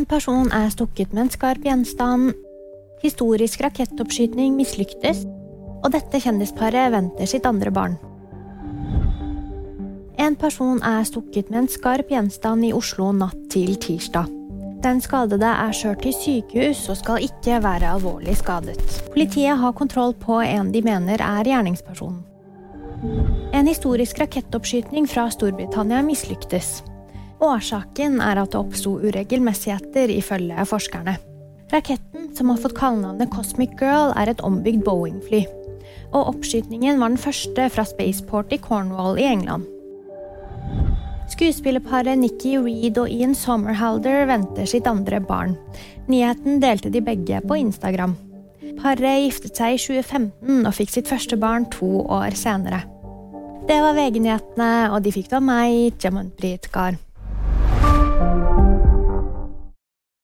En person er stukket med en skarp gjenstand. Historisk rakettoppskyting mislyktes. Og dette kjendisparet venter sitt andre barn. En person er stukket med en skarp gjenstand i Oslo natt til tirsdag. Den skadede er kjørt til sykehus og skal ikke være alvorlig skadet. Politiet har kontroll på en de mener er gjerningspersonen. En historisk rakettoppskyting fra Storbritannia mislyktes. Årsaken er at det oppsto uregelmessigheter, ifølge forskerne. Raketten, som har fått kallenavnet Cosmic Girl, er et ombygd Boeing-fly. Og oppskytingen var den første fra Spaceport i Cornwall i England. Skuespillerparet Nikki Reed og Ian Sommerhalder venter sitt andre barn. Nyheten delte de begge på Instagram. Paret giftet seg i 2015 og fikk sitt første barn to år senere. Det var VG-nyhetene, og de fikk det av meg, Thank you.